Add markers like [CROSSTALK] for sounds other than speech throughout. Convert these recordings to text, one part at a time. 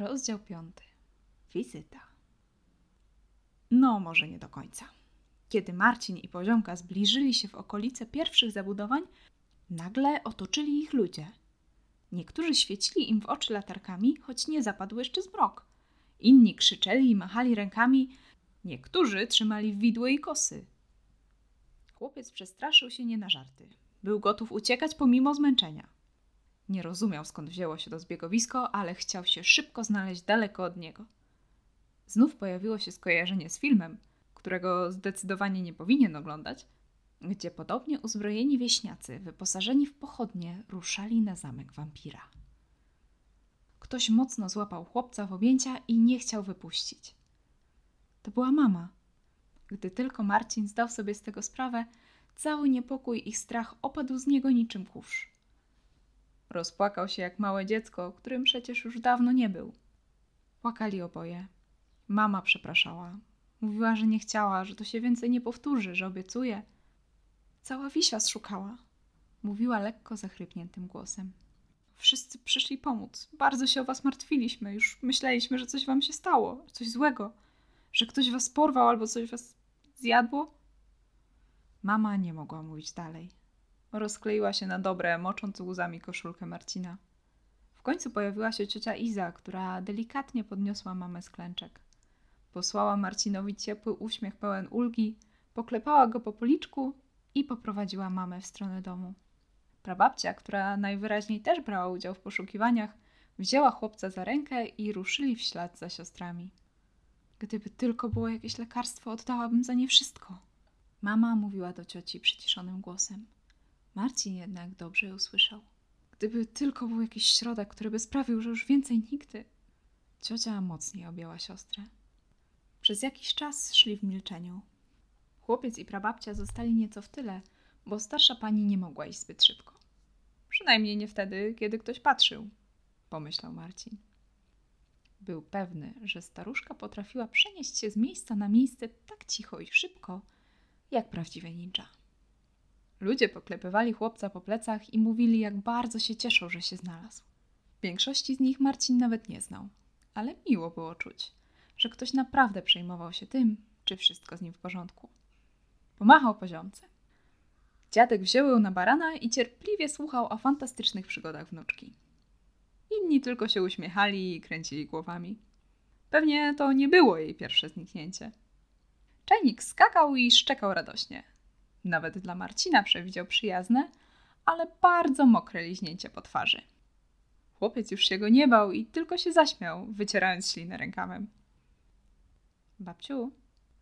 Rozdział piąty. Wizyta. No, może nie do końca. Kiedy Marcin i Poziomka zbliżyli się w okolice pierwszych zabudowań, nagle otoczyli ich ludzie. Niektórzy świecili im w oczy latarkami, choć nie zapadł jeszcze zmrok. Inni krzyczeli i machali rękami, niektórzy trzymali widły i kosy. Chłopiec przestraszył się nie na żarty. Był gotów uciekać pomimo zmęczenia. Nie rozumiał skąd wzięło się to zbiegowisko, ale chciał się szybko znaleźć daleko od niego. Znów pojawiło się skojarzenie z filmem, którego zdecydowanie nie powinien oglądać, gdzie podobnie uzbrojeni wieśniacy, wyposażeni w pochodnie, ruszali na zamek wampira. Ktoś mocno złapał chłopca w objęcia i nie chciał wypuścić. To była mama. Gdy tylko Marcin zdał sobie z tego sprawę, cały niepokój i strach opadł z niego niczym kurz. Rozpłakał się jak małe dziecko, którym przecież już dawno nie był. Płakali oboje. Mama przepraszała. Mówiła, że nie chciała, że to się więcej nie powtórzy, że obiecuje. Cała was szukała. Mówiła lekko zachrypniętym głosem. Wszyscy przyszli pomóc. Bardzo się o was martwiliśmy. Już myśleliśmy, że coś wam się stało, coś złego, że ktoś was porwał albo coś was zjadło. Mama nie mogła mówić dalej. Rozkleiła się na dobre, mocząc łzami koszulkę Marcina. W końcu pojawiła się ciocia Iza, która delikatnie podniosła mamę z klęczek. Posłała Marcinowi ciepły uśmiech pełen ulgi, poklepała go po policzku i poprowadziła mamę w stronę domu. Prababcia, która najwyraźniej też brała udział w poszukiwaniach, wzięła chłopca za rękę i ruszyli w ślad za siostrami. Gdyby tylko było jakieś lekarstwo, oddałabym za nie wszystko. Mama mówiła do cioci przyciszonym głosem. Marcin jednak dobrze usłyszał. Gdyby tylko był jakiś środek, który by sprawił, że już więcej nigdy. Ciocia mocniej objęła siostrę. Przez jakiś czas szli w milczeniu. Chłopiec i prababcia zostali nieco w tyle, bo starsza pani nie mogła iść zbyt szybko. Przynajmniej nie wtedy, kiedy ktoś patrzył, pomyślał Marcin. Był pewny, że staruszka potrafiła przenieść się z miejsca na miejsce tak cicho i szybko, jak prawdziwy ninja. Ludzie poklepywali chłopca po plecach i mówili, jak bardzo się cieszą, że się znalazł. Większości z nich Marcin nawet nie znał, ale miło było czuć, że ktoś naprawdę przejmował się tym, czy wszystko z nim w porządku. Pomachał poziomce. Dziadek wziął ją na barana i cierpliwie słuchał o fantastycznych przygodach wnuczki. Inni tylko się uśmiechali i kręcili głowami. Pewnie to nie było jej pierwsze zniknięcie. Czajnik skakał i szczekał radośnie. Nawet dla Marcina przewidział przyjazne, ale bardzo mokre liźnięcie po twarzy. Chłopiec już się go nie bał i tylko się zaśmiał, wycierając ślinę rękawem. Babciu,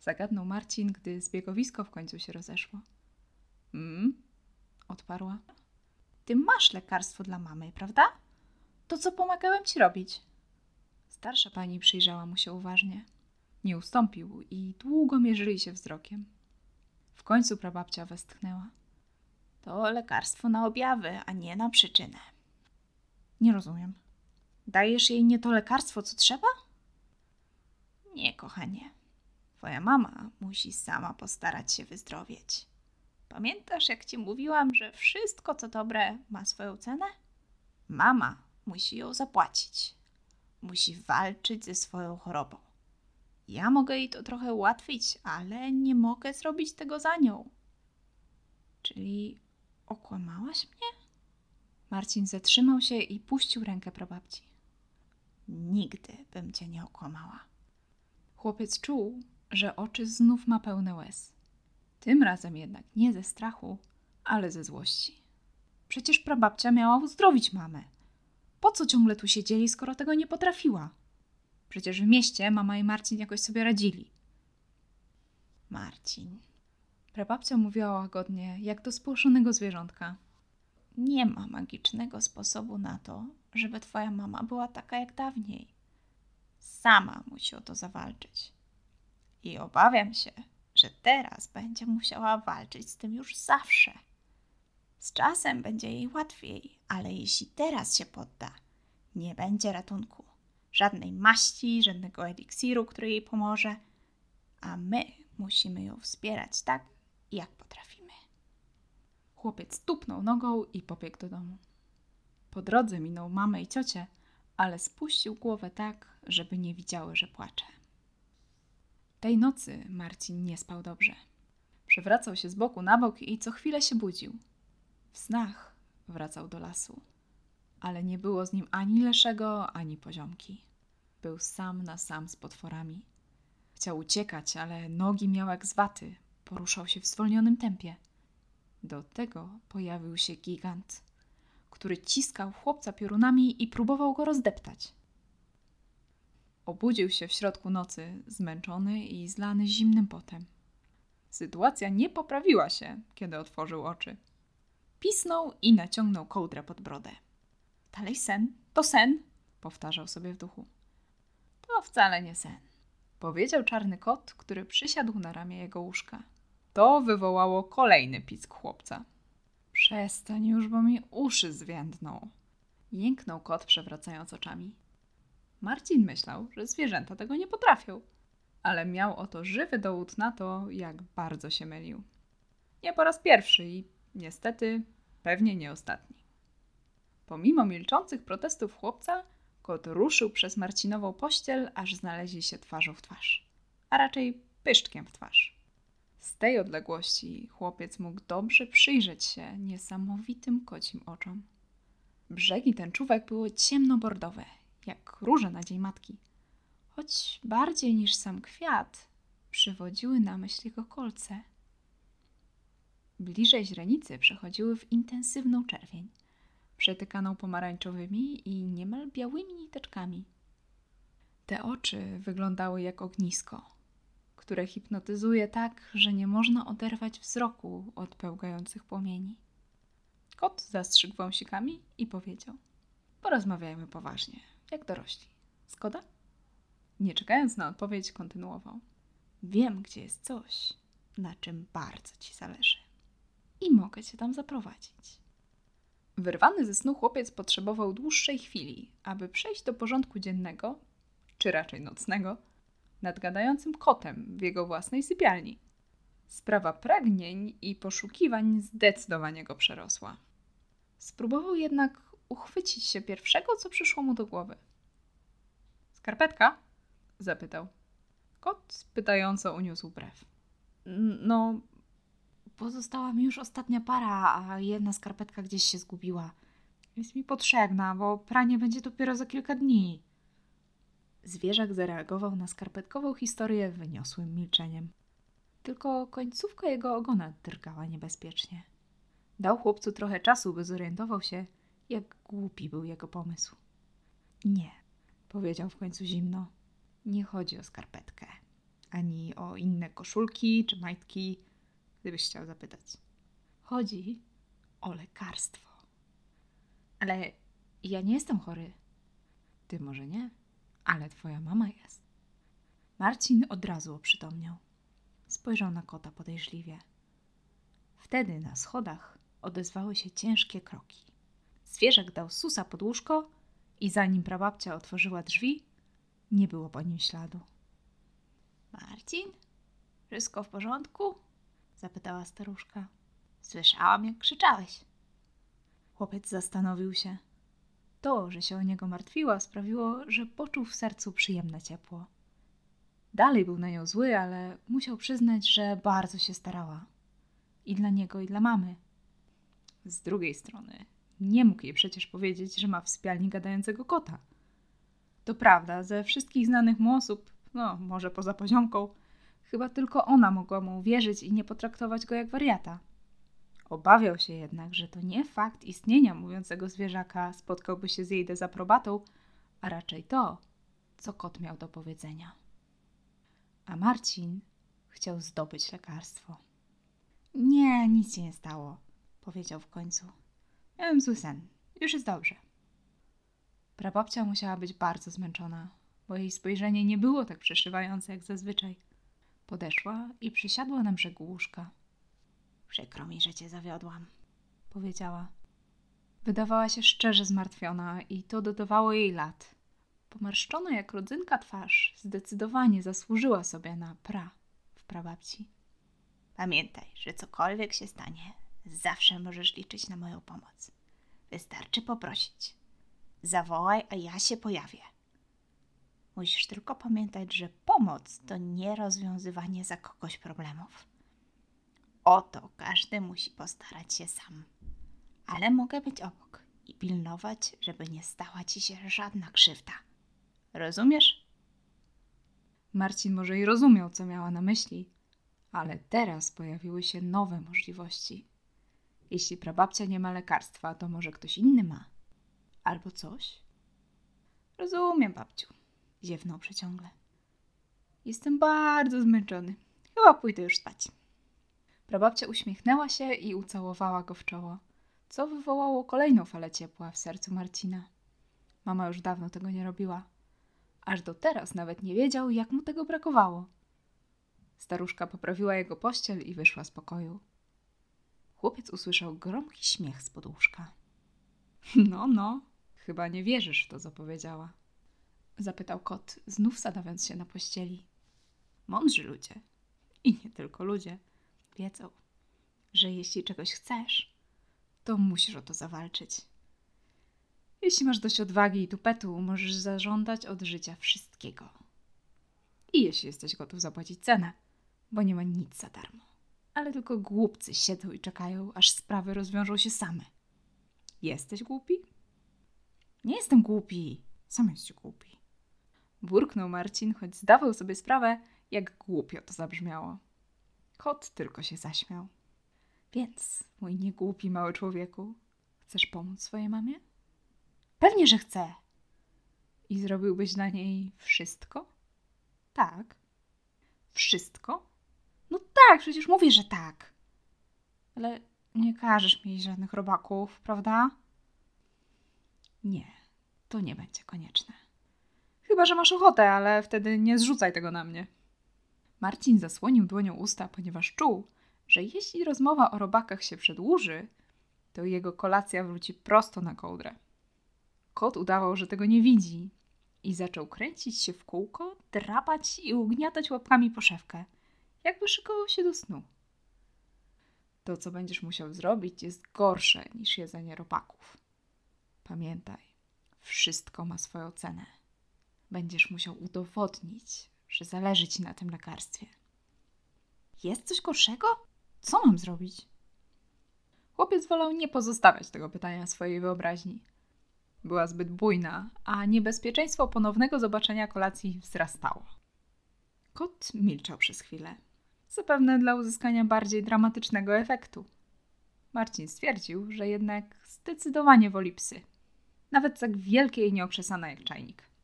zagadnął Marcin, gdy zbiegowisko w końcu się rozeszło. Mm, odparła. Ty masz lekarstwo dla mamy, prawda? To co pomagałem ci robić? Starsza pani przyjrzała mu się uważnie. Nie ustąpił i długo mierzyli się wzrokiem. W końcu prababcia westchnęła. To lekarstwo na objawy, a nie na przyczynę. Nie rozumiem. Dajesz jej nie to lekarstwo, co trzeba? Nie, kochanie. Twoja mama musi sama postarać się wyzdrowieć. Pamiętasz, jak ci mówiłam, że wszystko, co dobre, ma swoją cenę? Mama musi ją zapłacić. Musi walczyć ze swoją chorobą. Ja mogę jej to trochę ułatwić, ale nie mogę zrobić tego za nią. Czyli okłamałaś mnie? Marcin zatrzymał się i puścił rękę prababci. Nigdy bym cię nie okłamała. Chłopiec czuł, że oczy znów ma pełne łez. Tym razem jednak nie ze strachu, ale ze złości. Przecież prababcia miała uzdrowić mamę. Po co ciągle tu siedzieli, skoro tego nie potrafiła? Przecież w mieście mama i Marcin jakoś sobie radzili. Marcin. Prababcia mówiła łagodnie, jak do spłoszonego zwierzątka. Nie ma magicznego sposobu na to, żeby twoja mama była taka jak dawniej. Sama musi o to zawalczyć. I obawiam się, że teraz będzie musiała walczyć z tym już zawsze. Z czasem będzie jej łatwiej, ale jeśli teraz się podda, nie będzie ratunku żadnej maści, żadnego eliksiru, który jej pomoże, a my musimy ją wspierać tak, jak potrafimy. Chłopiec tupnął nogą i pobiegł do domu. Po drodze minął mamę i ciocię, ale spuścił głowę tak, żeby nie widziały, że płacze. Tej nocy Marcin nie spał dobrze. Przewracał się z boku na bok i co chwilę się budził. W snach wracał do lasu, ale nie było z nim ani Leszego, ani poziomki. Był sam na sam z potworami. Chciał uciekać, ale nogi miał jak z waty. Poruszał się w zwolnionym tempie. Do tego pojawił się gigant, który ciskał chłopca piorunami i próbował go rozdeptać. Obudził się w środku nocy, zmęczony i zlany zimnym potem. Sytuacja nie poprawiła się, kiedy otworzył oczy. Pisnął i naciągnął kołdrę pod brodę. Dalej sen, to sen, powtarzał sobie w duchu. To wcale nie sen, powiedział czarny kot, który przysiadł na ramię jego łóżka. To wywołało kolejny pisk chłopca. Przestań już, bo mi uszy zwiędną. Jęknął kot, przewracając oczami. Marcin myślał, że zwierzęta tego nie potrafią, ale miał oto żywy dowód na to, jak bardzo się mylił. Nie po raz pierwszy i niestety pewnie nie ostatni. Pomimo milczących protestów chłopca, kot ruszył przez Marcinową pościel, aż znaleźli się twarzą w twarz, a raczej pyszczkiem w twarz. Z tej odległości chłopiec mógł dobrze przyjrzeć się niesamowitym kocim oczom. Brzegi tęczówek były ciemnobordowe, jak róże na dzień matki, choć bardziej niż sam kwiat przywodziły na myśl jego kolce. Bliżej źrenicy przechodziły w intensywną czerwień, przetykaną pomarańczowymi i niemal białymi niteczkami. Te oczy wyglądały jak ognisko, które hipnotyzuje tak, że nie można oderwać wzroku od pełgających płomieni. Kot zastrzygł wąsikami i powiedział: Porozmawiajmy poważnie jak dorośli. Zgoda? Nie czekając na odpowiedź, kontynuował. Wiem, gdzie jest coś, na czym bardzo ci zależy. I mogę cię tam zaprowadzić. Wyrwany ze snu chłopiec potrzebował dłuższej chwili, aby przejść do porządku dziennego, czy raczej nocnego, nad gadającym kotem w jego własnej sypialni. Sprawa pragnień i poszukiwań zdecydowanie go przerosła. Spróbował jednak uchwycić się pierwszego, co przyszło mu do głowy. Skarpetka? zapytał. Kot pytająco uniósł brew. No, pozostała mi już ostatnia para, a jedna skarpetka gdzieś się zgubiła. Jest mi potrzebna, bo pranie będzie dopiero za kilka dni. Zwierzak zareagował na skarpetkową historię wyniosłym milczeniem. Tylko końcówka jego ogona drgała niebezpiecznie. Dał chłopcu trochę czasu, by zorientował się, jak głupi był jego pomysł. Nie, powiedział w końcu zimno. Nie chodzi o skarpetkę, ani o inne koszulki czy majtki, gdybyś chciał zapytać. Chodzi o lekarstwo. Ale ja nie jestem chory. Ty może nie, ale twoja mama jest. Marcin od razu oprzytomniał. Spojrzał na kota podejrzliwie. Wtedy na schodach odezwały się ciężkie kroki. Zwierzak dał susa pod łóżko i zanim prababcia otworzyła drzwi, nie było po nim śladu. Marcin? Wszystko w porządku? Zapytała staruszka. Słyszałam, jak krzyczałeś. Chłopiec zastanowił się. To, że się o niego martwiła, sprawiło, że poczuł w sercu przyjemne ciepło. Dalej był na nią zły, ale musiał przyznać, że bardzo się starała. I dla niego, i dla mamy. Z drugiej strony, nie mógł jej przecież powiedzieć, że ma w sypialni gadającego kota. To prawda, ze wszystkich znanych mu osób, no może poza poziomką, chyba tylko ona mogła mu uwierzyć i nie potraktować go jak wariata. Obawiał się jednak, że to nie fakt istnienia mówiącego zwierzaka spotkałby się z jej dezaprobatą, a raczej to, co kot miał do powiedzenia. A Marcin chciał zdobyć lekarstwo. Nie, nic się nie stało, powiedział w końcu. Miałem zły sen. Już jest dobrze. Prababcia musiała być bardzo zmęczona, bo jej spojrzenie nie było tak przeszywające jak zazwyczaj. Podeszła i przysiadła na brzegu łóżka. Przykro mi, że cię zawiodłam, powiedziała. Wydawała się szczerze zmartwiona i to dodawało jej lat. Pomarszczona jak rodzynka twarz zdecydowanie zasłużyła sobie na pra w prababci. Pamiętaj, że cokolwiek się stanie, zawsze możesz liczyć na moją pomoc. Wystarczy poprosić. Zawołaj, a ja się pojawię. Musisz tylko pamiętać, że pomoc to nie rozwiązywanie za kogoś problemów. Oto każdy musi postarać się sam. Ale mogę być obok i pilnować, żeby nie stała ci się żadna krzywda. Rozumiesz? Marcin może i rozumiał, co miała na myśli, ale teraz pojawiły się nowe możliwości. Jeśli prababcia nie ma lekarstwa, to może ktoś inny ma. Albo coś. Rozumiem, babciu. Ziewnął przeciągle. Jestem bardzo zmęczony. Chyba pójdę już spać. Prababcia uśmiechnęła się i ucałowała go w czoło, co wywołało kolejną falę ciepła w sercu Marcina. Mama już dawno tego nie robiła. Aż do teraz nawet nie wiedział, jak mu tego brakowało. Staruszka poprawiła jego pościel i wyszła z pokoju. Chłopiec usłyszał gromki śmiech z łóżka. [LAUGHS] No, no, chyba nie wierzysz w to, co powiedziała. Zapytał kot, znów sadawiąc się na pościeli. Mądrzy ludzie, i nie tylko ludzie, wiedzą, że jeśli czegoś chcesz, to musisz o to zawalczyć. Jeśli masz dość odwagi i tupetu, możesz zażądać od życia wszystkiego. I jeśli jesteś gotów zapłacić cenę, bo nie ma nic za darmo. Ale tylko głupcy siedzą i czekają, aż sprawy rozwiążą się same. Jesteś głupi? Nie jestem głupi. Sam jesteś głupi. Burknął Marcin, choć zdawał sobie sprawę, jak głupio to zabrzmiało. Kot tylko się zaśmiał. Więc, mój niegłupi mały człowieku, chcesz pomóc swojej mamie? Pewnie, że chcę. I zrobiłbyś dla niej wszystko? Tak. Wszystko? No tak, przecież mówię, że tak. Ale nie każesz mi żadnych robaków, prawda? Nie, to nie będzie konieczne. Chyba, że masz ochotę, ale wtedy nie zrzucaj tego na mnie. Marcin zasłonił dłonią usta, ponieważ czuł, że jeśli rozmowa o robakach się przedłuży, to jego kolacja wróci prosto na kołdrę. Kot udawał, że tego nie widzi i zaczął kręcić się w kółko, drapać i ugniatać łapkami poszewkę, jakby szykował się do snu. To, co będziesz musiał zrobić, jest gorsze niż jedzenie robaków. Pamiętaj, wszystko ma swoją cenę. Będziesz musiał udowodnić, że zależy ci na tym lekarstwie. Jest coś gorszego? Co mam zrobić? Chłopiec wolał nie pozostawiać tego pytania swojej wyobraźni. Była zbyt bujna, a niebezpieczeństwo ponownego zobaczenia kolacji wzrastało. Kot milczał przez chwilę, zapewne dla uzyskania bardziej dramatycznego efektu. Marcin stwierdził, że jednak zdecydowanie woli psy. Nawet tak wielkie i nieokrzesane jak czajnik.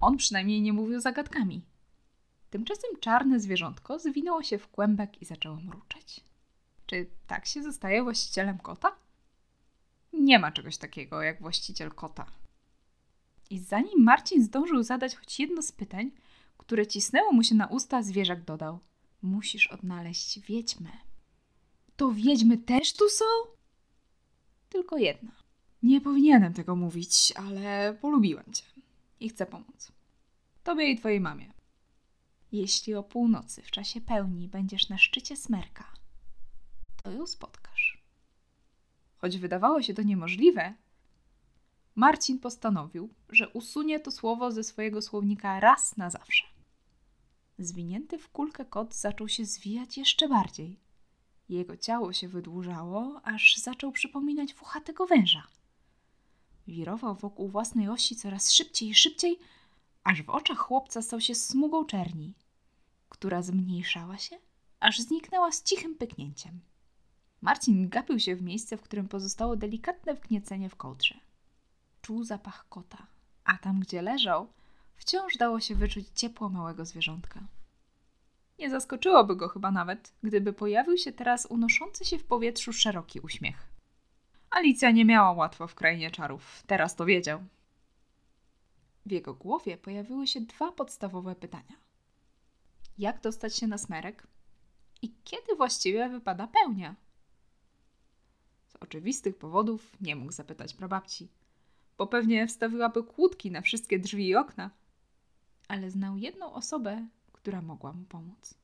On przynajmniej nie mówił zagadkami. Tymczasem czarne zwierzątko zwinęło się w kłębek i zaczęło mruczeć. Czy tak się zostaje właścicielem kota? Nie ma czegoś takiego jak właściciel kota. I zanim Marcin zdążył zadać choć jedno z pytań, które cisnęło mu się na usta, zwierzak dodał: Musisz odnaleźć wiedźmę. To wiedźmy też tu są? Tylko jedna. Nie powinienem tego mówić, ale polubiłem cię i chcę pomóc. Tobie i twojej mamie. Jeśli o północy w czasie pełni będziesz na szczycie smerka, to ją spotkasz. Choć wydawało się to niemożliwe, Marcin postanowił, że usunie to słowo ze swojego słownika raz na zawsze. Zwinięty w kulkę kot zaczął się zwijać jeszcze bardziej. Jego ciało się wydłużało, aż zaczął przypominać włochatego węża. Wirował wokół własnej osi coraz szybciej i szybciej, aż w oczach chłopca stał się smugą czerni, która zmniejszała się, aż zniknęła z cichym pyknięciem. Marcin gapił się w miejsce, w którym pozostało delikatne wgniecenie w kołdrze. Czuł zapach kota, a tam, gdzie leżał, wciąż dało się wyczuć ciepło małego zwierzątka. Nie zaskoczyłoby go chyba nawet, gdyby pojawił się teraz unoszący się w powietrzu szeroki uśmiech. Alicja nie miała łatwo w krainie czarów, teraz to wiedział. W jego głowie pojawiły się dwa podstawowe pytania. Jak dostać się na smerek? I kiedy właściwie wypada pełnia? Z oczywistych powodów nie mógł zapytać prababci, bo pewnie wstawiłaby kłódki na wszystkie drzwi i okna. Ale znał jedną osobę, która mogła mu pomóc.